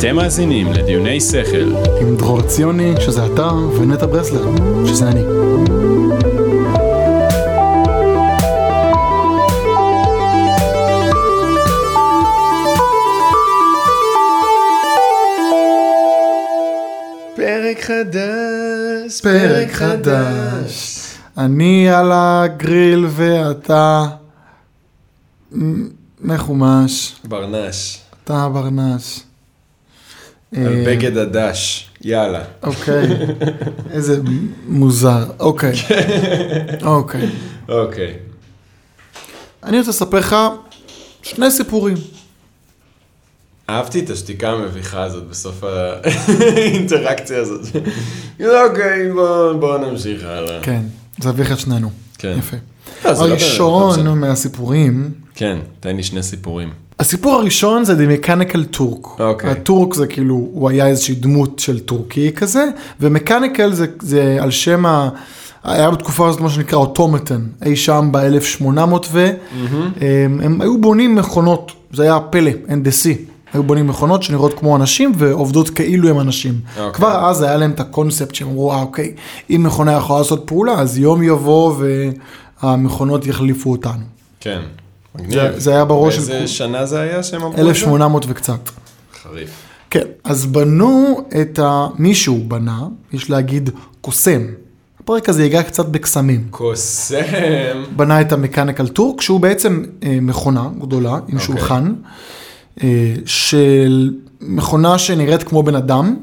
אתם מאזינים לדיוני שכל. עם דרור ציוני, שזה אתה, ונטע ברסלר, שזה אני. פרק חדש, פרק חדש. אני על הגריל ואתה מחומש, ברנש, אתה ברנש. על אה, בגד הדש, יאללה. אוקיי, איזה מוזר, אוקיי. אוקיי. אוקיי. אני רוצה לספר לך שני סיפורים. אהבתי את השתיקה המביכה הזאת בסוף האינטראקציה הזאת. אוקיי, בוא- בוא נמשיך הלאה. כן, זה אביך את שנינו. כן. יפה. זה לא הראשון מהסיפורים, כן, תן לי שני סיפורים. הסיפור הראשון זה The Mechanical Turk. אוקיי. הטורק זה כאילו, הוא היה איזושהי דמות של טורקי כזה, ומקניקל זה, זה על שם ה... היה בתקופה הזאת מה שנקרא אוטומטן, אי שם ב-1800 ו... הם, הם היו בונים מכונות, זה היה פלא, הנדסי. היו בונים מכונות שנראות כמו אנשים ועובדות כאילו הם אנשים. אוקיי. כבר אז היה להם את הקונספט שהם אמרו, אה אוקיי, אם מכונה יכולה לעשות פעולה, אז יום יבוא והמכונות יחליפו אותנו. כן. מגניב. זה- היה בראש של באיזה כולם. שנה זה היה שהם אמרו את זה? 1800 וקצת. חריף. כן, אז בנו את ה... מישהו בנה, יש להגיד קוסם. הפרק הזה ייגע קצת בקסמים. קוסם. בנה את המקניקל טורק, שהוא בעצם אה, מכונה גדולה עם אוקיי. שולחן, אה, של מכונה שנראית כמו בן אדם,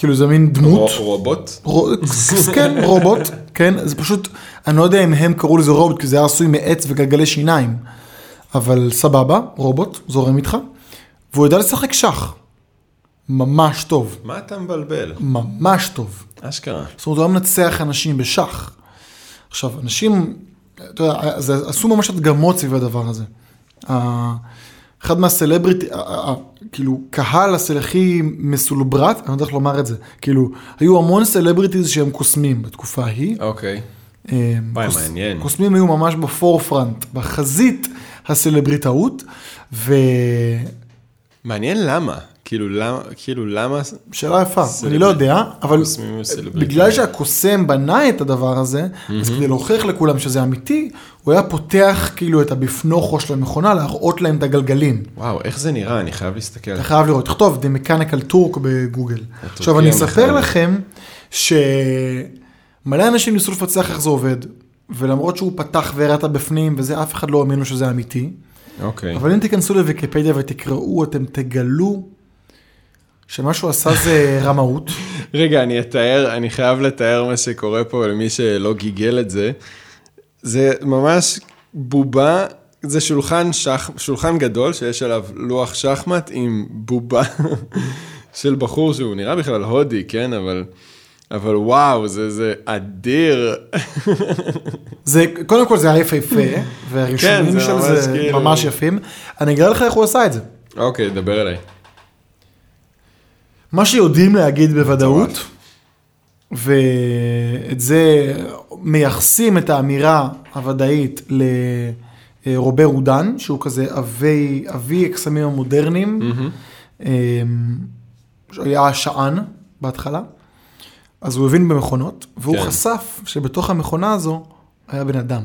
כאילו זה מין דמות. רו- רובוט? רו- כן, רובוט, כן, זה פשוט, אני לא יודע אם הם קראו לזה רובוט, כי זה היה עשוי מעץ וגלגלי שיניים, אבל סבבה, רובוט, זורם איתך, והוא יודע לשחק שח, ממש טוב, מה אתה מבלבל? ממש טוב. אשכרה. זאת אומרת, הוא היה מנצח אנשים בשח. עכשיו, אנשים, אתה יודע, עשו ממש הדגמות סביב הדבר הזה. אחד מהסלבריטי, כאילו, קהל הכי מסולברט, אני לא יודע איך לומר את זה, כאילו, היו המון סלבריטיז שהם קוסמים בתקופה ההיא. אוקיי. אה, וואי, מעניין. קוסמים היו ממש ב forefront, בחזית הסלבריטאות, ושאלה מעניין למה. כאילו למה, כאילו למה... יפה, סלבריט- אני לא יודע, אבל. בגלל שהקוסם בנה את הדבר הזה, אז כדי להוכיח לכולם שזה אמיתי, הוא היה פותח כאילו את הבפנוכו של המכונה, להראות להם את הגלגלים. וואו, איך זה נראה? אני חייב להסתכל. אתה חייב לראות, תכתוב The Mechanical Turk בגוגל. עכשיו אני אספר. לכם שמלא אנשים ניסו לפצח איך זה עובד, ולמרות שהוא פתח והראה את הבפנים וזה, אף אחד לא האמין לו שזה אמיתי. אוקיי. אבל אם תיכנסו לוויקיפדיה ותקראו, אתם תגלו שמה שהוא עשה זה רמאות. רגע, אני אתאר, אני חייב לתאר מה שקורה פה למי שלא גיגל את זה. זה ממש בובה, זה שולחן שח, שולחן גדול שיש עליו לוח שחמט עם בובה של בחור שהוא נראה בכלל הודי, כן? אבל, אבל וואו, זה, זה אדיר. זה, קודם כל זה היה יפהפה, והרישומים כן, זה של ממש זה כאילו- ממש יפים. אני אגלה לך איך הוא עשה את זה. אוקיי, דבר אליי. מה שיודעים להגיד בוודאות. ואת זה מייחסים את האמירה הוודאית לרובר רודן, שהוא כזה אבי, אבי הקסמים המודרניים, אמ, שהיה שען בהתחלה, אז הוא הבין במכונות, והוא כן. חשף שבתוך המכונה הזו היה בן אדם.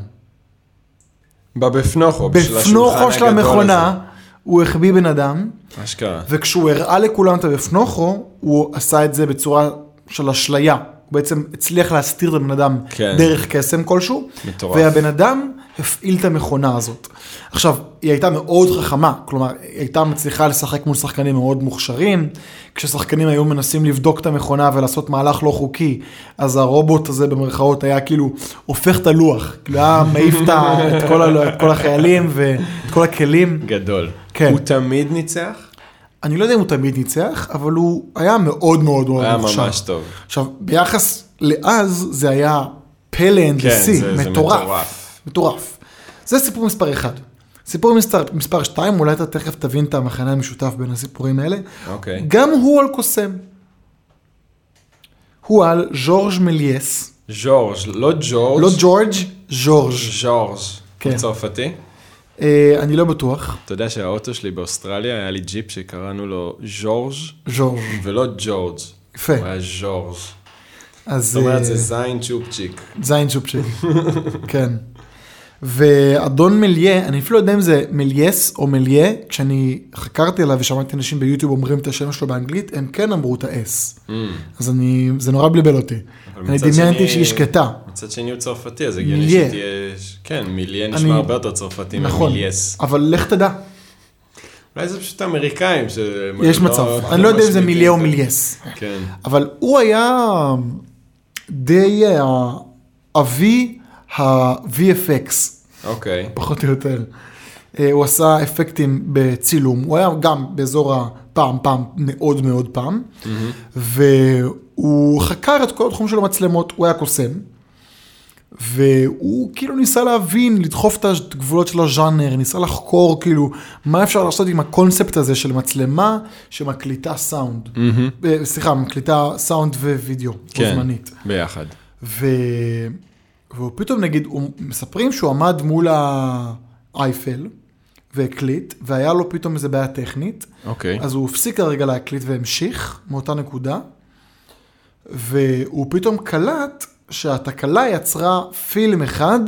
בבפנוכו, של השולחן בפנוכו של הגדול המכונה, הזה. הוא החביא בן אדם, אשכרה. וכשהוא הראה לכולם את הבפנוכו, הוא עשה את זה בצורה של אשליה. הוא בעצם הצליח להסתיר את הבן אדם כן. דרך קסם כלשהו, מטורף. והבן אדם הפעיל את המכונה הזאת. עכשיו, היא הייתה מאוד חכמה, כלומר, היא הייתה מצליחה לשחק מול שחקנים מאוד מוכשרים, כששחקנים היו מנסים לבדוק את המכונה ולעשות מהלך לא חוקי, אז הרובוט הזה במרכאות היה כאילו הופך את הלוח, כאילו היה מעיף את כל ה- את כל החיילים ואת כל הכלים. גדול. כן. הוא תמיד ניצח? אני לא יודע אם הוא תמיד ניצח, אבל הוא היה מאוד מאוד מאוד היה מוכשר. ממש טוב. עכשיו, ביחס לאז, זה היה פלא זה- זה מטורף. מטורף. מטורף. זה סיפור מספר אחד. סיפור מספר, מספר שתיים, אולי אתה תכף תבין את המחנה המשותף בין הסיפורים האלה. אוקיי. גם הוא על קוסם. הוא על ז'ורג' מליאס, ז'ורג', לא ג'ורג'. לא ג'ורג', ז'ורג'. ז'ורג'. כן. צרפתי? אה, אני לא בטוח. אתה יודע שהאוטו שלי באוסטרליה, היה לי ג'יפ שקראנו לו ז'ורג', ז'ורג'. ולא ג'ורג'. יפה. הוא היה ז'ורג'. אז... זאת אומרת, אה, זה זין צ'ופצ'יק. זין צ'ופצ'יק. כן. ואדון מליה, אני אפילו לא יודע אם זה מלייס או מליה, כשאני חקרתי עליו ושמעתי אנשים ביוטיוב אומרים את השם שלו באנגלית, הם כן אמרו את ה-S. Mm. אז אני, זה נורא בלבל אותי. אני דמיינתי שני- שהיא שקטה. מצד שני הוא צרפתי, אז הגיוני מיליה. שתהיה... כן, מיליה אני- נשמע הרבה יותר צרפתי נכון. ממילייס. אבל לך תדע, אולי זה פשוט אמריקאים ש... יש לא- מצב. אני לא יודע אם זה מליה או מלייס. כן. אבל הוא היה די אה, אבי ה-VFX. אוקיי. פחות או יותר. אה, הוא עשה אפקטים בצילום, הוא היה גם באזור הפעם, פעם, מאוד מאוד פעם, והוא חקר את כל התחום של המצלמות, הוא היה קוסם, והוא כאילו ניסה להבין, לדחוף את הגבולות של הז'אנר, ניסה לחקור כאילו מה אפשר לעשות עם הקונספט הזה של מצלמה שמקליטה סאונד, אה, סליחה, מקליטה סאונד ווידאו, כן. זמנית. ביחד. ו... והוא פתאום נגיד, הוא מספרים שהוא עמד מול האייפל והקליט, והיה לו פתאום איזה בעיה טכנית, אוקיי. אז הוא הפסיק הרגע להקליט והמשיך מאותה נקודה, והוא פתאום קלט שהתקלה יצרה פילם אחד,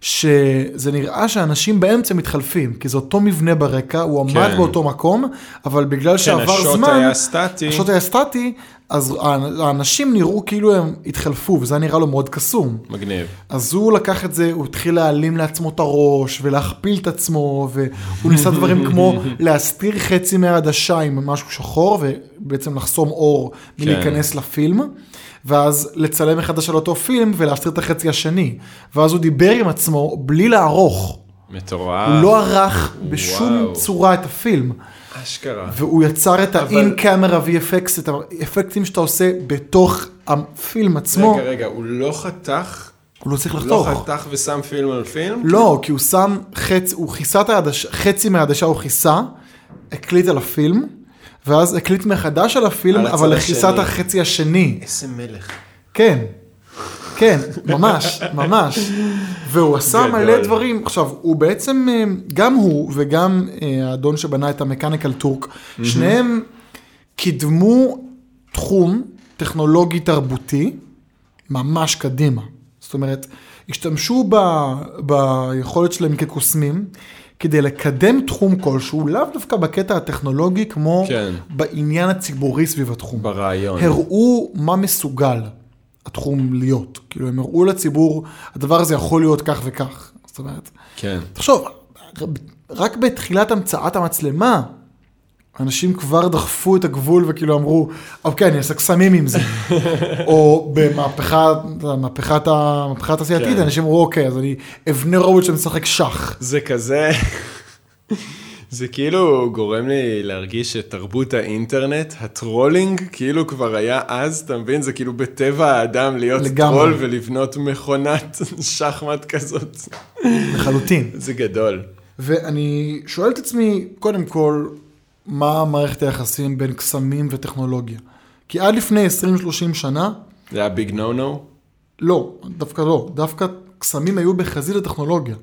שזה נראה שאנשים באמצע מתחלפים, כי זה אותו מבנה ברקע, הוא עמד כן. באותו מקום, אבל בגלל כן, שעבר השוט זמן, היה סטטי. השוט היה סטטי, אז האנשים נראו כאילו הם התחלפו, וזה היה נראה לו מאוד קסום. מגניב. אז הוא לקח את זה, הוא התחיל להעלים לעצמו את הראש ולהכפיל את עצמו, והוא ניסה דברים כמו להסתיר חצי מהעדשה עם משהו שחור, ובעצם לחסום אור מלהיכנס לפילם, ואז לצלם מחדש על אותו פילם ולהסתיר את החצי השני. ואז הוא דיבר עם עצמו בלי לערוך. מטורף. הוא לא ערך בשום וואו. צורה את הפילם. אשכרה. והוא יצר את אבל- ה-in camera VFX, את האפקטים שאתה עושה בתוך הפילם עצמו, רגע, רגע, הוא לא חתך? הוא לא צריך הוא לחתוך. לא חתך ושם פילם על פילם? לא, כי הוא שם חצי, הוא כיסה את העדשה, חצי מהעדשה הוא כיסה, הקליט על הפילם, ואז הקליט מחדש על הפילם, על אבל השני. החצי השני. איזה מלך. כן, כן, ממש, ממש. והוא עשה גדול. מלא דברים. עכשיו, הוא בעצם, אה, גם הוא וגם אה, האדון שבנה את המקניקל טורק, שניהם קידמו תחום טכנולוגי תרבותי ממש קדימה. זאת אומרת, השתמשו ב, ביכולת שלהם כקוסמים כדי לקדם תחום כלשהו, לאו דווקא בקטע הטכנולוגי, כמו כן. בעניין הציבורי סביב התחום. ברעיון. הראו מה מסוגל התחום להיות. כאילו, הם הראו לציבור, הדבר הזה יכול להיות כך וכך. זאת אומרת, כן. תחשוב, רק בתחילת המצאת המצלמה, אנשים כבר דחפו את הגבול וכאילו אמרו, אוקיי, אני אעשה קסמים עם זה. או במהפכה, מהפכת התעשייתית, כן. אנשים אמרו, אוקיי, אז אני אבנה רובוט שמשחק שח. זה כזה... זה כאילו גורם לי להרגיש שתרבות האינטרנט, הטרולינג, כאילו כבר היה אז, אתה מבין? זה כאילו בטבע האדם להיות לגמרי. טרול ולבנות מכונת שחמט כזאת. לחלוטין. זה גדול. ואני שואל את עצמי, קודם כל, מה מערכת היחסים בין קסמים וטכנולוגיה? כי עד לפני 20-30 שנה, זה היה big no no? לא, דווקא לא, דווקא קסמים היו בחזית הטכנולוגיה.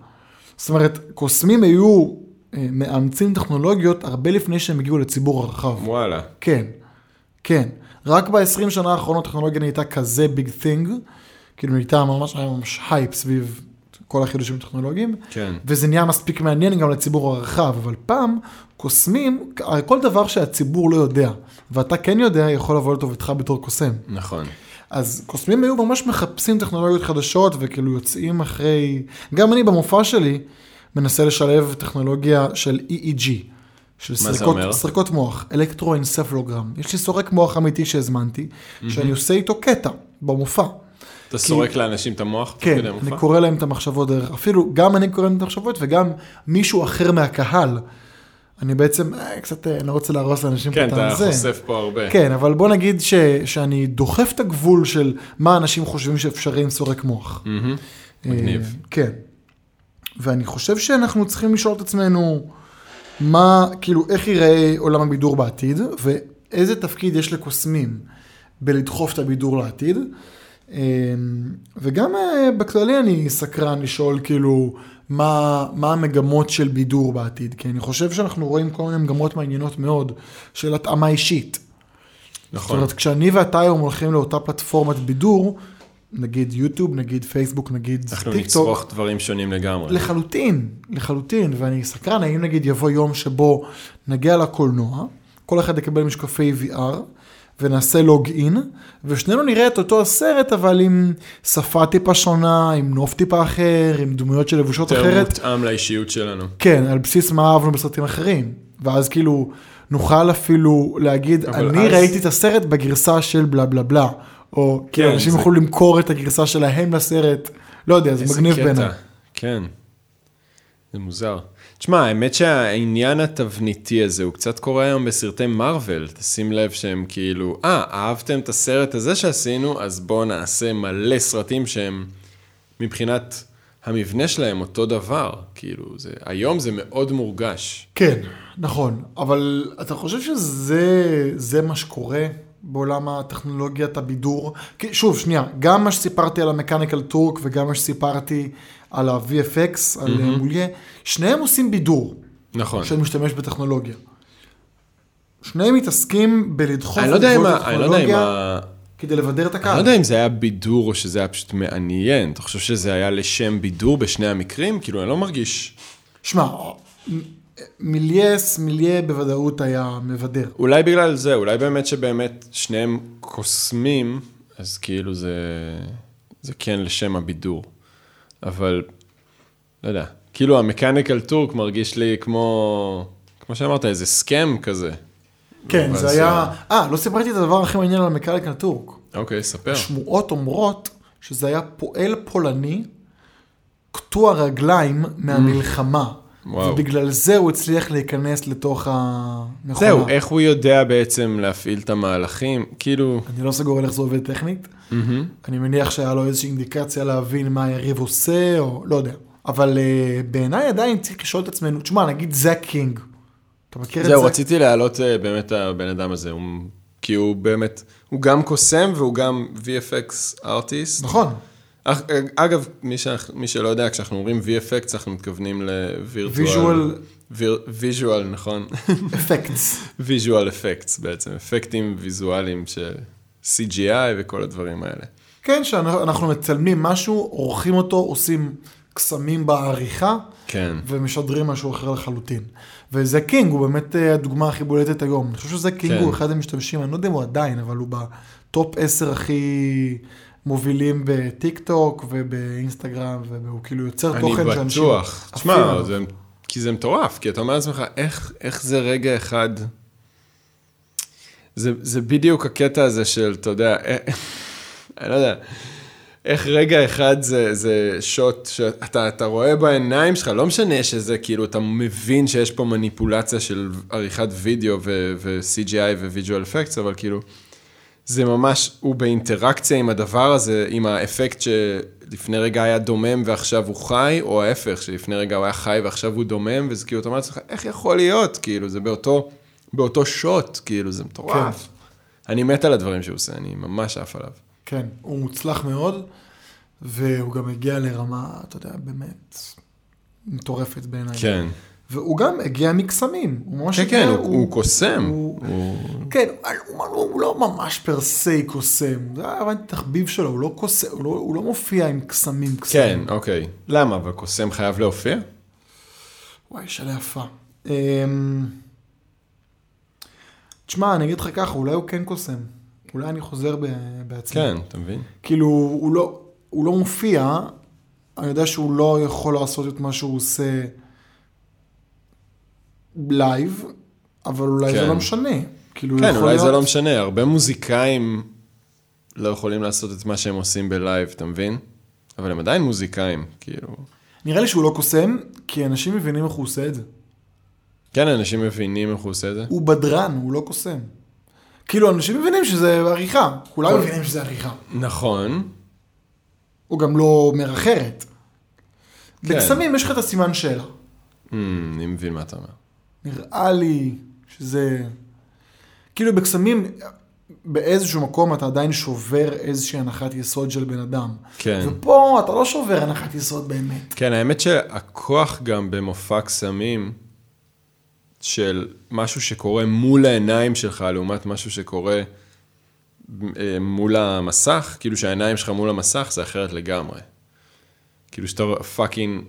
זאת אומרת, קוסמים היו אה, מאמצים טכנולוגיות הרבה לפני שהם הגיעו לציבור הרחב. וואלה. כן, כן. רק ב-20 שנה האחרונות טכנולוגיה נהייתה כזה big thing, כאילו נהייתה ממש, היה ממש הייפ סביב כל החידושים הטכנולוגיים, כן. וזה נהיה מספיק מעניין גם לציבור הרחב, אבל פעם קוסמים, הרי כל דבר שהציבור לא יודע, ואתה כן יודע, יכול לבוא לטובתך בתור קוסם. נכון. אז קוסמים היו ממש מחפשים טכנולוגיות חדשות וכאילו יוצאים אחרי, גם אני במופע שלי מנסה לשלב טכנולוגיה של EEG, של סריקות? סריקות מוח, אלקטרואנספלוגרם. יש לי סורק מוח אמיתי שהזמנתי, שאני עושה איתו קטע במופע. אתה סורק לאנשים את המוח? כן, אני? קורא להם את המחשבות דרך, אפילו גם אני קורא להם את המחשבות וגם מישהו אחר מהקהל. אני בעצם אה, קצת, אה, אני לא רוצה להרוס לאנשים כן, פה את אתה הזה. חושף פה הרבה. כן, אבל בוא נגיד ש, שאני דוחף את הגבול של מה אנשים חושבים שאפשרי עם סורק מוח. מהמם. מגניב. כן. ואני חושב שאנחנו צריכים לשאול את עצמנו, מה, כאילו, איך ייראה עולם הבידור בעתיד, ואיזה תפקיד יש לקוסמים בלדחוף את הבידור לעתיד. אה, וגם אה, בכללי אני סקרן לשאול, כאילו, מה, מה המגמות של בידור בעתיד, כי אני חושב שאנחנו רואים כל מיני מגמות מעניינות מאוד של התאמה אישית. זאת נכון. אומרת, כשאני ואתה היום הולכים לאותה פלטפורמת בידור, נגיד יוטיוב, נגיד פייסבוק, נגיד אנחנו טיקטוק, נצרוך דברים שונים לגמרי. לחלוטין, לחלוטין, ואני סקרן, האם נגיד יבוא יום שבו נגיע לקולנוע, כל אחד יקבל משקפי VR, ונעשה לוג אין, ושנינו נראה את אותו הסרט, אבל עם שפה טיפה שונה, עם נוף טיפה אחר, עם דמויות שלבושות יותר אחרת. מותאם לאישיות שלנו. כן, על בסיס מה אהבנו בסרטים אחרים. ואז כאילו, נוכל אפילו להגיד, אני אז- ראיתי את הסרט בגרסה של בלה בלה בלה. או כן, כן, אנשים זה- יוכלו למכור את הגרסה שלהם לסרט. לא יודע, זה מגניב. בעיניי. כן. זה מוזר. תשמע, האמת שהעניין התבניתי הזה, הוא קצת קורה היום בסרטי מארוול. תשים לב שהם כאילו, אה, אהבתם את הסרט הזה שעשינו, אז בואו נעשה מלא סרטים שהם מבחינת המבנה שלהם אותו דבר. כאילו, זה, היום זה מאוד מורגש. כן, נכון, אבל אתה חושב שזה זה מה שקורה בעולם הטכנולוגיית הבידור? שוב, שנייה, גם מה שסיפרתי על המקניקל טורק וגם מה שסיפרתי על ה-VFX, על mm-hmm. מוליה, שניהם עושים בידור נכון. של משתמש בטכנולוגיה. שניהם מתעסקים בלדחוף אני לא יודע אם ולבדוק ה- אני לא. כדי לבדר את אני הקהל. לא יודע אם זה היה בידור או שזה היה פשוט מעניין. אתה חושב שזה היה לשם בידור בשני המקרים? כאילו, אני לא מרגיש... שמע, מיליאס, מיליה בוודאות היה מבדר. אולי בגלל זה, אולי באמת שבאמת שניהם קוסמים, אז כאילו זה, זה כן לשם הבידור. אבל, לא יודע, כאילו המקניקל טורק מרגיש לי כמו, כמו שאמרת, איזה סכם כזה. כן, זה היה... אה, לא סיפרתי את הדבר הכי מעניין על ה mechanical turk. אוקיי, ספר. שמועות אומרות שזה היה פועל פולני קטוע רגליים מהמלחמה. וואו. ובגלל זה הוא הצליח להיכנס לתוך המכונה. זהו, איך הוא יודע בעצם להפעיל את המהלכים? כאילו, אני לא סגור על איך זה עובד טכנית. אני מניח שהיה לו איזושהי אינדיקציה להבין מה היריב עושה, או לא יודע. אבל uh, בעיניי עדיין צריך לשאול את עצמנו, תשמע, נגיד זאק קינג. אתה מכיר את זה? זהו, רציתי להעלות אה, באמת הבן אדם הזה, הוא, כי הוא באמת, הוא גם קוסם והוא גם VFX artist. נכון. אך- אגב, מי, ש... מי שלא יודע, כשאנחנו אומרים VFX, אנחנו מתכוונים ל virtual... visual, נכון. effects. visual effects בעצם, אפקטים ויזואליים של CGI וכל הדברים האלה. כן, שאנחנו מצלמים משהו, עורכים אותו, עושים קסמים בעריכה, כן. ומשדרים משהו אחר לחלוטין. וזאק קינג, הוא באמת אה, הדוגמה הכי בולטת היום. אני חושב שזאק קינג כן. הוא אחד המשתמשים, אני לא יודע אם הוא עדיין, אבל הוא ב top 10 הכי מובילים בטיק טוק ובאינסטגרם, והוא כאילו יוצר אני תוכן שאנשים... בטוח. עפים תשמע. זה- כי זה מטורף, כי אתה אומר לעצמך, איך, איך זה רגע אחד... זה, זה בדיוק הקטע הזה של, אתה יודע, אה, אני לא יודע, איך רגע אחד זה, זה שוט שאתה אתה רואה בעיניים שלך, לא משנה שזה כאילו, אתה מבין שיש פה מניפולציה של עריכת וידאו ו-CGI ו-Visual Effects, אבל כאילו, זה ממש, הוא באינטראקציה עם הדבר הזה, עם האפקט שלפני רגע היה דומם ועכשיו הוא חי, או ההפך, שלפני רגע הוא היה חי ועכשיו הוא דומם, וזה כאילו, אתה אומר לעצמך, איך יכול להיות? כאילו, זה באותו, באותו שוט, כאילו, זה מטורף. כן. אני מת על הדברים שהוא עושה, אני ממש עף עליו. כן, הוא מוצלח מאוד, והוא גם הגיע לרמה, אתה יודע, באמת מטורפת בעיניי. כן. והוא גם הגיע מקסמים. כן, כן, הוא, הוא קוסם. הוא- הוא... כן, הוא, הוא, הוא לא ממש פר סי קוסם, זה היה הבנתי תחביב שלו, הוא לא קוסם, הוא לא, הוא לא מופיע עם קסמים קסמים. כן, אוקיי. למה? אבל קוסם חייב להופיע? וואי, שאלה יפה. אמ, תשמע, אני אגיד לך ככה, אולי הוא כן קוסם. אולי אני חוזר ב- בעצמי. כן, אתה מבין? כאילו, הוא לא, הוא לא מופיע, אני יודע שהוא לא יכול לעשות את מה שהוא עושה לייב, אבל אולי כן. זה לא משנה. כאילו, כן, אולי זה להיות- לא משנה, הרבה מוזיקאים לא יכולים לעשות את מה שהם עושים בלייב, אתה מבין? אבל הם עדיין מוזיקאים, כאילו... נראה לי שהוא לא קוסם, כי אנשים מבינים איך הוא עושה את זה. כן, אנשים מבינים איך הוא עושה את זה. הוא בדרן, הוא לא קוסם. כאילו, אנשים מבינים שזה עריכה. כולם מבינים שזה עריכה. נכון. הוא גם לא אומר אחרת. כן. בקסמים יש לך את הסימן שאלה. Hmm, אני מבין מה אתה אומר. נראה לי שזה... כאילו בקסמים, באיזשהו מקום אתה עדיין שובר איזושהי הנחת יסוד של בן אדם. כן. ופה אתה לא שובר הנחת יסוד באמת. כן, האמת שהכוח גם במופע קסמים של משהו שקורה מול העיניים שלך, לעומת משהו שקורה אה, מול המסך, כאילו שהעיניים שלך מול המסך זה אחרת לגמרי. כאילו שאתה פאקינג,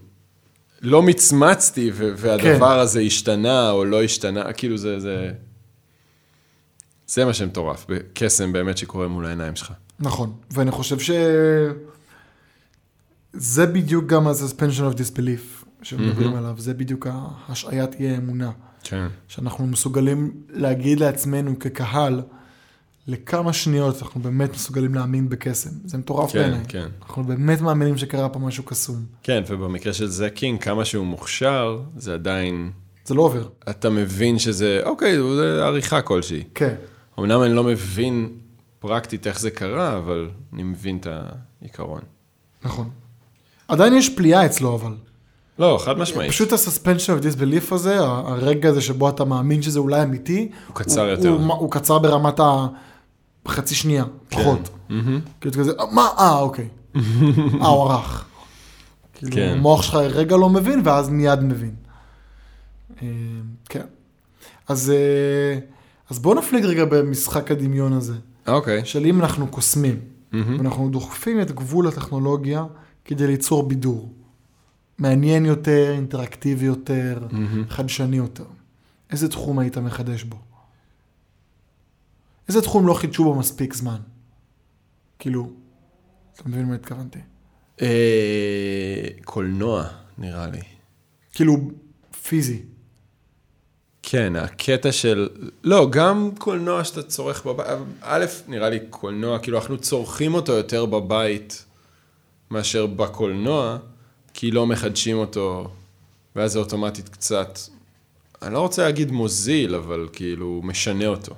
לא מצמצתי ו- והדבר כן. הזה השתנה או לא השתנה, כאילו זה, זה, זה מה שמטורף, קסם באמת שקורה מול העיניים שלך. נכון, ואני חושב ש... זה בדיוק גם ה-suspension of disbelief שמדברים עליו, זה בדיוק השעיית אי האמונה. כן. שאנחנו מסוגלים להגיד לעצמנו כקהל, לכמה שניות אנחנו באמת מסוגלים להאמין בקסם. זה מטורף כן, בעיניי. כן. אנחנו באמת מאמינים שקרה פה משהו קסום. כן, ובמקרה של זה קינג, כמה שהוא מוכשר, זה עדיין, זה לא עובר. אתה מבין שזה, אוקיי, זה עריכה כלשהי. כן. אמנם אני לא מבין פרקטית איך זה קרה, אבל אני מבין את העיקרון. נכון. עדיין יש פליאה אצלו, אבל. לא, חד משמעית. פשוט ה-suspension of disbelief הזה, ה- הרגע הזה שבו אתה מאמין שזה אולי אמיתי, הוא קצר הוא, יותר. הוא, הוא קצר ברמת החצי שנייה, פחות. מהמם. כאילו כזה, מה, אה, אוקיי. אה, הוא ערך. כאילו, כן. המוח שלך רגע לא מבין, ואז מיד מבין. אה, כן. אז, אה, אז בואו נפליג רגע במשחק הדמיון הזה, אוקיי. של אם אנחנו קוסמים. ואנחנו דוחפים את גבול הטכנולוגיה כדי ליצור בידור. מעניין יותר, אינטראקטיבי יותר. חדשני יותר. איזה תחום היית מחדש בו? איזה תחום לא חידשו בו מספיק זמן? כאילו, אתה מבין מה התכוונתי? אה, קולנוע, נראה לי. כאילו, פיזי. כן, הקטע של... לא, גם קולנוע שאתה צורך בבית, א', נראה לי קולנוע, כאילו אנחנו צורכים אותו יותר בבית מאשר בקולנוע, כי לא מחדשים אותו, ואז זה אוטומטית קצת, אני לא רוצה להגיד מוזיל, אבל כאילו משנה אותו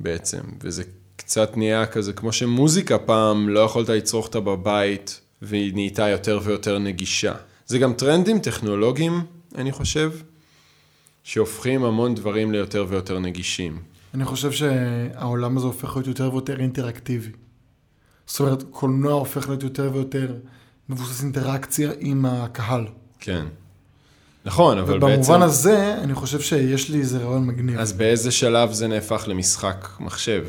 בעצם, וזה קצת נהיה כזה, כמו שמוזיקה פעם לא יכולת לצרוך אותה בבית, והיא נהייתה יותר ויותר נגישה. זה גם טרנדים טכנולוגיים, אני חושב. שהופכים המון דברים ליותר ויותר נגישים. אני חושב שהעולם הזה הופך להיות יותר ויותר אינטראקטיבי. זאת אומרת, קולנוע הופך להיות יותר ויותר מבוסס אינטראקציה עם הקהל. כן. נכון, אבל בעצם... ובמובן הזה, אני חושב שיש לי איזה רעיון מגניב. אז באיזה שלב זה נהפך למשחק מחשב?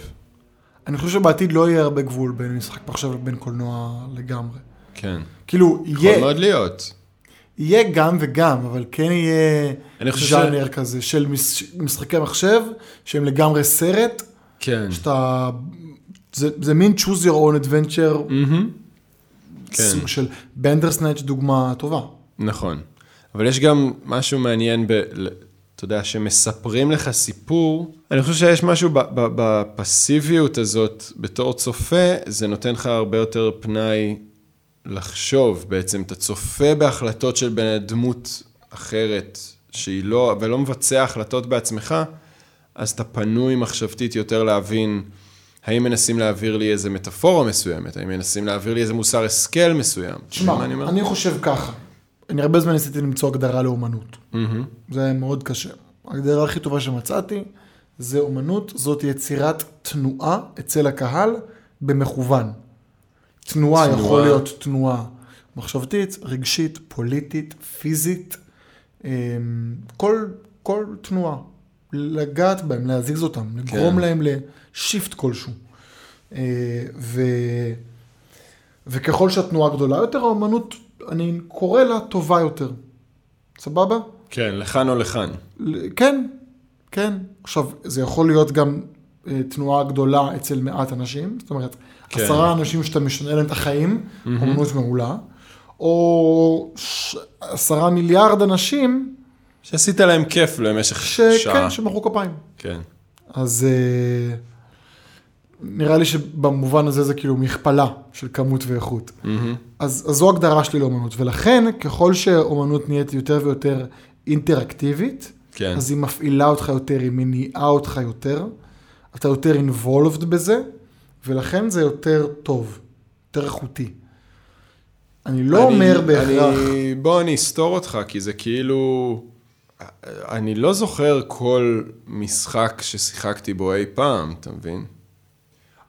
אני חושב שבעתיד לא יהיה הרבה גבול בין משחק מחשב לבין קולנוע לגמרי. כן. כאילו, יכול יהיה, מאוד להיות. יהיה גם וגם, אבל כן יהיה אני חושב ש- ז'אנר כזה של מש, משחקי מחשב, שהם לגמרי סרט, כן. שאתה... זה, זה מין choose your own adventure, מהמם. כן. סוג של בנדרסנאץ' דוגמה טובה. נכון. אבל יש גם משהו מעניין ב... אתה יודע, שמספרים לך סיפור, אני חושב שיש משהו בפסיביות הזאת בתור צופה, זה נותן לך הרבה יותר פנאי לחשוב בעצם. אתה צופה בהחלטות של בן דמות אחרת, שהיא לא, ולא מבצע החלטות בעצמך, אז אתה פנוי מחשבתית יותר להבין האם מנסים להעביר לי איזה מטאפורה מסוימת, האם מנסים להעביר לי איזה מוסר השכל מסוים. תשמע, אומר? אני חושב ככה, אני הרבה זמן ניסיתי למצוא הגדרה לאומנות. מהמם. זה מאוד קשה. ההגדרה הכי טובה שמצאתי זה אומנות, זאת יצירת תנועה אצל הקהל במכוון. תנועה, תנועה. יכול להיות תנועה מחשבתית, רגשית, פוליטית, פיזית, אמ, כל, כל תנועה. לגעת בהם, להזיז אותם, לגרום כן. להם לשיפט כלשהו. אה, ו... וככל שהתנועה גדולה יותר, האומנות, אני קורא לה טובה יותר. סבבה? כן, לכאן או לכאן. כן, כן. עכשיו, זה יכול להיות גם אה, תנועה גדולה אצל מעט אנשים, זאת אומרת, כן. עשרה אנשים שאתה משנה להם את החיים, אומנות מעולה, או ש... עשרה מיליארד אנשים שעשית להם כיף למשך שכן, שעה. שמחאו כפיים. כן. אז אה, נראה לי שבמובן הזה זה כאילו מכפלה של כמות ואיכות. מהמם. אז, אז זו הגדרה שלי לאומנות, ולכן ככל שאומנות נהיית יותר ויותר אינטראקטיבית, כן. אז היא מפעילה אותך יותר, היא מניעה אותך יותר, אתה יותר involved בזה, ולכן זה יותר טוב, יותר איכותי. אני לא אני- אומר בהכרח, אני, בוא אני אסתור אותך, כי זה כאילו... אני לא זוכר כל משחק ששיחקתי בו אי פעם, אתה מבין?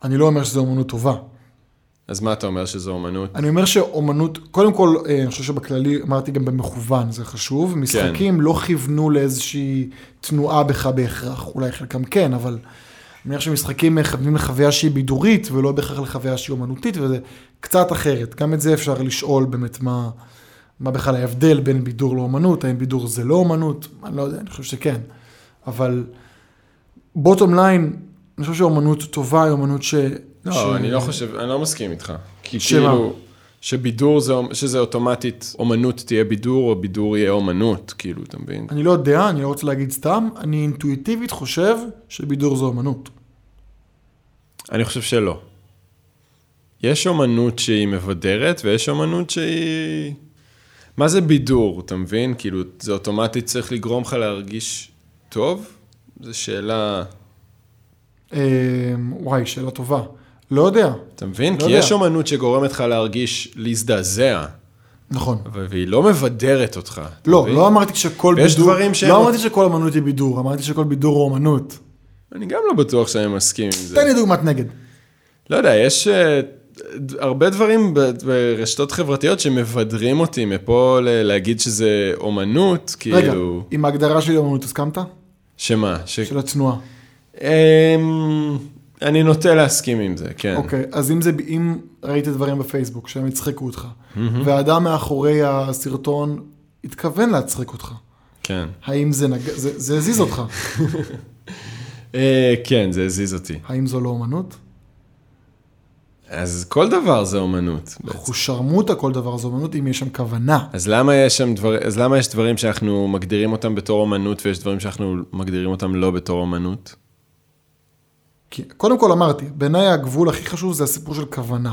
אני לא אומר שזו אומנות טובה. אז מה אתה אומר שזו אומנות? אני אומר שאומנות, קודם כל, אה, אני חושב שבכללי, אמרתי גם במכוון, זה חשוב. משחקים לא כיוונו לאיזושהי תנועה בך בהכרח, אולי חלקם כן, אבל אני מניח שמשחקים מכוונים לחוויה שהיא בידורית, ולא בהכרח לחוויה שהיא אומנותית, וזה קצת אחרת. גם את זה אפשר לשאול באמת מה, מה בכלל ההבדל בין בידור לאומנות, האם בידור זה לא אומנות, אני לא יודע, אני חושב שכן. אבל בוטום ליין, אני חושב שאומנות טובה היא אומנות ש... לא, ש... אני לא חושב, אני לא מסכים איתך. כי שמה? כאילו, שבידור זה, שזה אוטומטית, אומנות תהיה בידור, או בידור יהיה אומנות, כאילו, אתה מבין? אני לא יודע, אני לא רוצה להגיד סתם, אני אינטואיטיבית חושב שבידור זו אומנות. אני חושב שלא. יש אומנות שהיא מבדרת, ויש אומנות שהיא... מה זה בידור, אתה מבין? כאילו, זה אוטומטית צריך לגרום לך להרגיש טוב? זו שאלה... אה, וואי, שאלה טובה. לא יודע, אתה מבין? לא כי יודע. יש אומנות שגורמת לך להרגיש, להזדעזע, נכון. והיא לא מבדרת אותך. לא, מבין? לא אמרתי שכל ויש בידור, דברים שהם- לא אמרתי שכל אומנות היא בידור, אמרתי שכל בידור הוא אומנות. אני גם לא בטוח שאני מסכים עם זה. תן לי דוגמת נגד. לא יודע, יש ד- הרבה דברים ברשתות חברתיות שמבדרים אותי מפה ל- להגיד שזה אומנות, רגע, כאילו... עם ההגדרה שלי אומנות הסכמת? שמה? ש... של התנועה. אמ, אני נוטה להסכים עם זה, כן. אוקיי, אז אם זה, אם ראית דברים בפייסבוק שהם הצחיקו אותך, והאדם מאחורי הסרטון התכוון להצחיק אותך, כן. האם זה, נג... זה, זה הזיז אותך? אה, כן, זה הזיז אותי. האם זו לא אומנות? אז כל דבר זה אומנות. אחושרמוטה כל דבר זו אומנות אם יש שם כוונה. אז למה יש שם דבר, אז למה יש דברים שאנחנו מגדירים אותם בתור אומנות ויש דברים שאנחנו מגדירים אותם לא בתור אומנות? כי, קודם כל אמרתי, בעיניי הגבול הכי חשוב זה הסיפור של כוונה.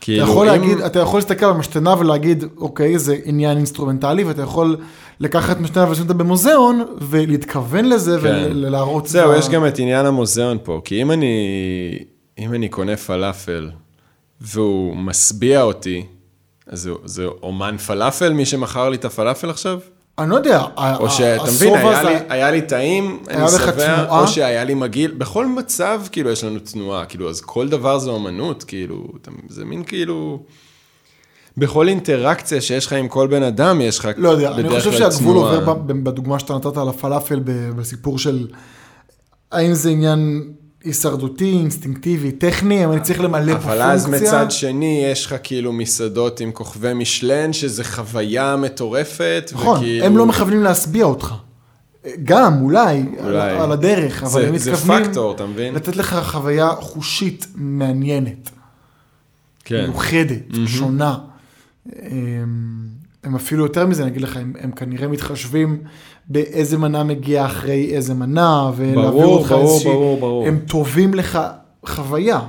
כאילו, אתה יכול אם- להגיד, אתה יכול להסתכל על משתנה ולהגיד, אוקיי, זה עניין אינסטרומנטלי, ואתה יכול לקחת משתנה ולשים אותה במוזיאון, ולהתכוון לזה, כן. ולהראות... זהו, ה- יש גם את עניין המוזיאון פה, כי אם אני, אם אני קונה פלאפל והוא משביע אותי, אז זה, זה אומן פלאפל, מי שמכר לי את הפלאפל עכשיו? אני לא יודע, או שאתה מבין, היה, זה- לי, היה לי טעים, היה אני שבע, הנאה? או שהיה לי מגעיל, בכל מצב כאילו יש לנו הנאה, כאילו, אז כל דבר זה אומנות, כאילו, זה מין כאילו... בכל אינטראקציה שיש לך עם כל בן אדם, יש לך לא יודע, אני בדרך חושב כלל שהגבול תנועה. עובר בדוגמה שאתה נתת על הפלאפל, בסיפור של האם זה עניין הישרדותי, אינסטינקטיבי, טכני, אם אני צריך למלא פה אבל אז פונקציה. מצד שני, יש לך כאילו מסעדות עם כוכבי משלן, שזה חוויה מטורפת, נכון, וכאילו... הם לא מכוונים להשביע אותך. גם, אולי, אולי. על, על הדרך, אבל זה- הם זה מתכוונים פקטור, אתה מבין? לתת לך חוויה חושית מעניינת, כן. מיוחדת, שונה. הם, אפילו יותר מזה, אני אגיד לך, הם, הם כנראה מתחשבים באיזה מנה מגיעה אחרי איזה מנה, ולהעביר אותך ברור, איזושהי... ברור, ברור. הם טובים לך חוויה.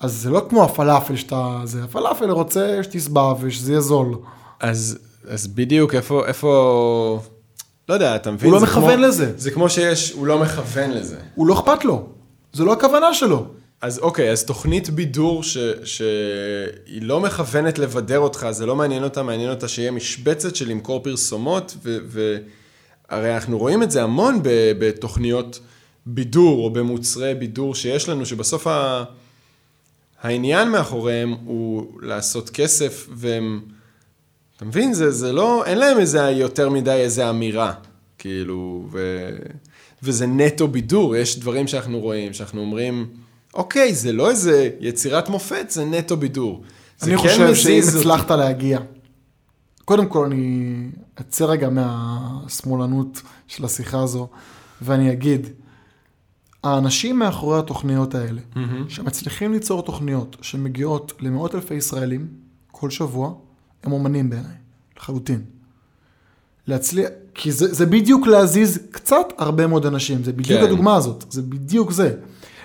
אז זה לא כמו הפלאפל שאתה... זה הפלאפל רוצה שתשבע ושזה יהיה זול. אז, אז בדיוק, איפה, איפה... לא יודע, אתה מבין? הוא לא מכוון כמו, לזה. זה כמו שיש, הוא לא מכוון לזה. הוא לא אכפת לו. זה לא הכוונה שלו. אז אוקיי, אז תוכנית בידור ש, שהיא לא מכוונת לבדר אותך, זה לא מעניין אותה, מעניין אותה שיהיה משבצת של למכור פרסומות, והרי אנחנו רואים את זה המון בתוכניות בידור, או במוצרי בידור שיש לנו, שבסוף ה, העניין מאחוריהם הוא לעשות כסף, והם, אתה מבין, זה, זה לא, אין להם איזה יותר מדי איזה אמירה, כאילו, ו, וזה נטו בידור, יש דברים שאנחנו רואים, שאנחנו אומרים, אוקיי, זה לא איזה יצירת מופת, זה נטו בידור. זה אני כן חושב שאם. הצלחת להגיע, קודם כל אני אצא רגע מהשמאלנות של השיחה הזו, ואני אגיד, האנשים מאחורי התוכניות האלה, שמצליחים ליצור תוכניות שמגיעות למאות אלפי ישראלים כל שבוע, הם אומנים בעיניי, לחלוטין. להצליח, כי זה, זה בדיוק להזיז קצת הרבה מאוד אנשים, זה בדיוק כן. הדוגמה הזאת, זה בדיוק זה.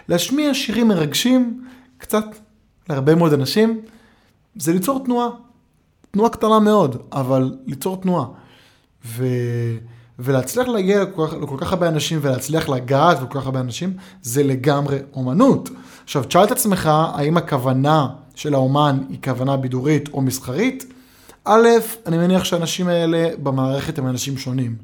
להשמיע שירים מרגשים קצת להרבה מאוד אנשים, זה ליצור תנועה. תנועה קטנה מאוד, אבל ליצור תנועה. ו... ולהצליח להגיע לכל, כך- לכל כך הרבה אנשים ולהצליח לגעת בכל כך הרבה אנשים, זה לגמרי אומנות. עכשיו, תשאל את עצמך, האם הכוונה של האומן היא כוונה בידורית או מסחרית? א', אני מניח שהאנשים האלה במערכת הם אנשים שונים.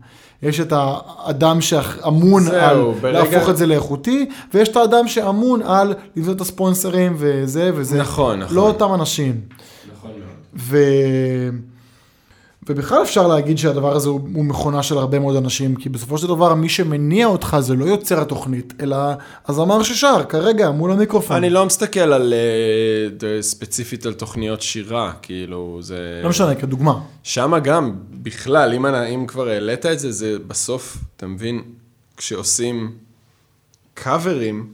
יש את האדם שאמון זהו, על ברגע- להפוך את זה לאיכותי, ויש את האדם שאמון על לבנות את הספונסרים וזה וזה. נכון, נכון. לא אותם אנשים. נכון מאוד. ו... ובכלל אפשר להגיד שהדבר הזה הוא, הוא מכונה של הרבה מאוד אנשים, כי בסופו של דבר מי שמניע אותך זה לא יוצר התוכנית, אלא הזמר ששר כרגע מול המיקרופון. אני לא מסתכל על, אה, ספציפית על תוכניות שירה, כאילו, זה... לא משנה, כדוגמה. שמה גם, בכלל, אם, אני- אם כבר העלית את זה, זה בסוף, אתה מבין, כשעושים קאברים,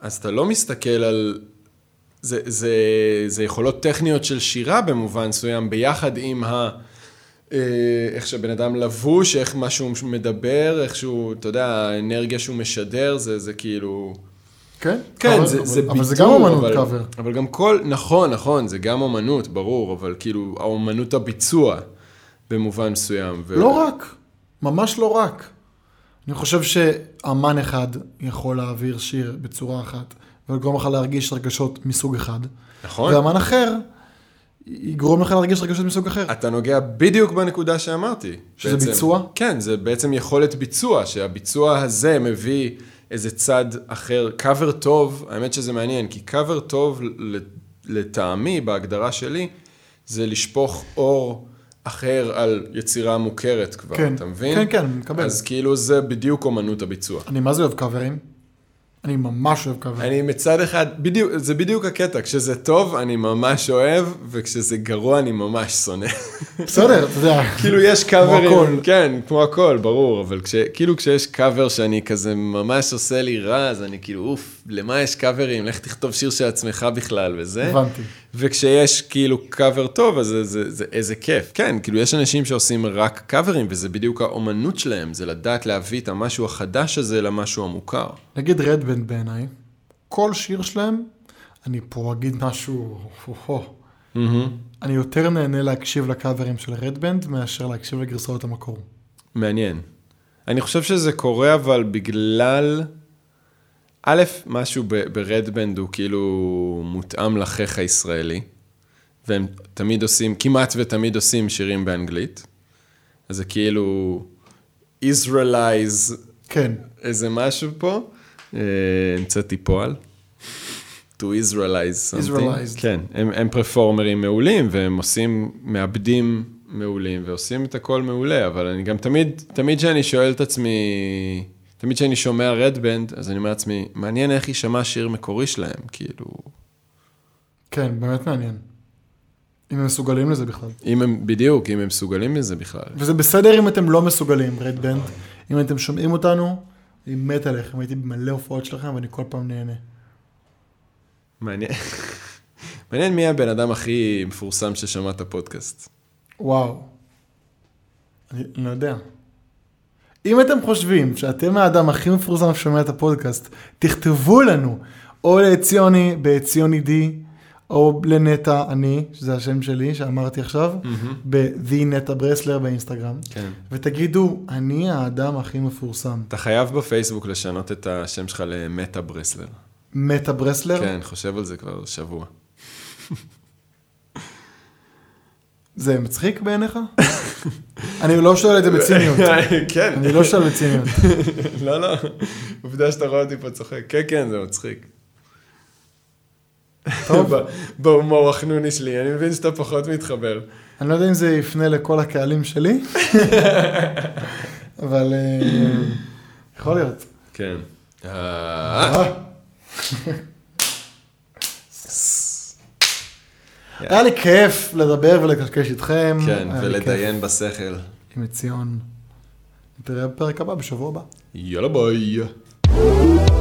אז אתה לא מסתכל על... זה, זה, זה יכולות טכניות של שירה במובן מסוים, ביחד עם ה... אה, איך שהבן אדם לבוש, איך מה שהוא מדבר, איך שהוא, אתה יודע, האנרגיה שהוא משדר, זה, זה כאילו... כן? כן, אבל, זה, אבל, זה בידור, אבל זה גם אומנות אבל, קאבר. אבל גם כל, נכון, נכון, זה גם אומנות, ברור, אבל כאילו, האומנות הביצוע, במובן מסוים. ו... לא רק, ממש לא רק. אני חושב שאמן אחד יכול להעביר שיר בצורה אחת, ולגרום לך להרגיש רגשות מסוג אחד, נכון. ואמן אחר יגרום לך להרגיש רגשות מסוג אחר. אתה נוגע בדיוק בנקודה שאמרתי. שזה בעצם. ביצוע? כן, זה בעצם יכולת ביצוע, שהביצוע הזה מביא איזה צד אחר. קאבר טוב, האמת שזה מעניין, כי קאבר טוב לטעמי, בהגדרה שלי, זה לשפוך אור אחר על יצירה מוכרת כבר, כן, אתה מבין? כן, כן, מקבל. אז כאילו זה בדיוק אומנות הביצוע. אני מה זה אוהב קאברים? אני ממש אוהב קאברים. אני מצד אחד, בדיוק, זה בדיוק הקטע, כשזה טוב אני ממש אוהב, וכשזה גרוע אני ממש שונא. בסדר, אתה יודע. כאילו יש קאברים, הכל. כן, כמו הכל, ברור, אבל כש, כאילו כשיש קאבר שאני כזה ממש עושה לי רע, אז אני כאילו, אוף, למה יש קאברים? לך תכתוב שיר של עצמך בכלל וזה. הבנתי. וכשיש כאילו קאבר טוב, אז זה, זה, זה איזה כיף. כן, כאילו יש אנשים שעושים רק קאברים, וזה בדיוק האומנות שלהם, זה לדעת להביא את המשהו החדש הזה למשהו המוכר. נגיד רדבנד בעיניי, כל שיר שלהם, אני פה אגיד משהו. אני יותר נהנה להקשיב לקאברים של רדבנד מאשר להקשיב לגרסאות המקור. מעניין. אני חושב שזה קורה אבל בגלל... א', משהו ברדבנד הוא כאילו מותאם לחיך הישראלי, והם תמיד עושים, כמעט ותמיד עושים שירים באנגלית. אז זה כאילו Israelize כן, איזה משהו פה, אה, המצאתי פועל. to Israelize something. Israelized. כן, הם, הם פרפורמרים מעולים, והם עושים, מעבדים מעולים, ועושים את הכל מעולה, אבל אני גם תמיד, תמיד כשאני שואל את עצמי, תמיד כשאני שומע רדבנד, אז אני אומר לעצמי, מעניין איך יישמע שיר מקורי שלהם, כאילו, כן, באמת מעניין. אם הם מסוגלים לזה בכלל. אם הם, בדיוק, אם הם מסוגלים לזה בכלל. וזה בסדר אם אתם לא מסוגלים, רדבנד. אם אתם שומעים אותנו, אני מת עליכם, הייתי במלא הופעות שלכם ואני כל פעם נהנה. מעניין. מעניין מי הבן אדם הכי מפורסם ששמע את הפודקאסט. וואו. אני לא יודע. אם אתם חושבים שאתם האדם הכי מפורסם ששומע את הפודקאסט, תכתבו לנו, או לציוני בציוני די, או לנטע אני, שזה השם שלי שאמרתי עכשיו, ב-The נטע ברסלר באינסטגרם, כן. ותגידו, אני האדם הכי מפורסם. אתה חייב בפייסבוק לשנות את השם שלך למטה ברסלר. מטה ברסלר? כן, חושב על זה כבר שבוע. זה מצחיק בעיניך? אני לא שואל את זה בציניות. כן. אני לא שואל בציניות. לא, לא. עובדה שאתה רואה אותי פה צוחק. כן, כן, זה מצחיק. טוב. בהומור החנוני שלי, אני מבין שאתה פחות מתחבר. אני לא יודע אם זה יפנה לכל הקהלים שלי, אבל אה, יכול להיות. כן. היה לי כיף לדבר ולקשקש איתכם. כן, ולדיין בשכל. עם עציון. נתראה בפרק הבא בשבוע הבא. יאללה ביי.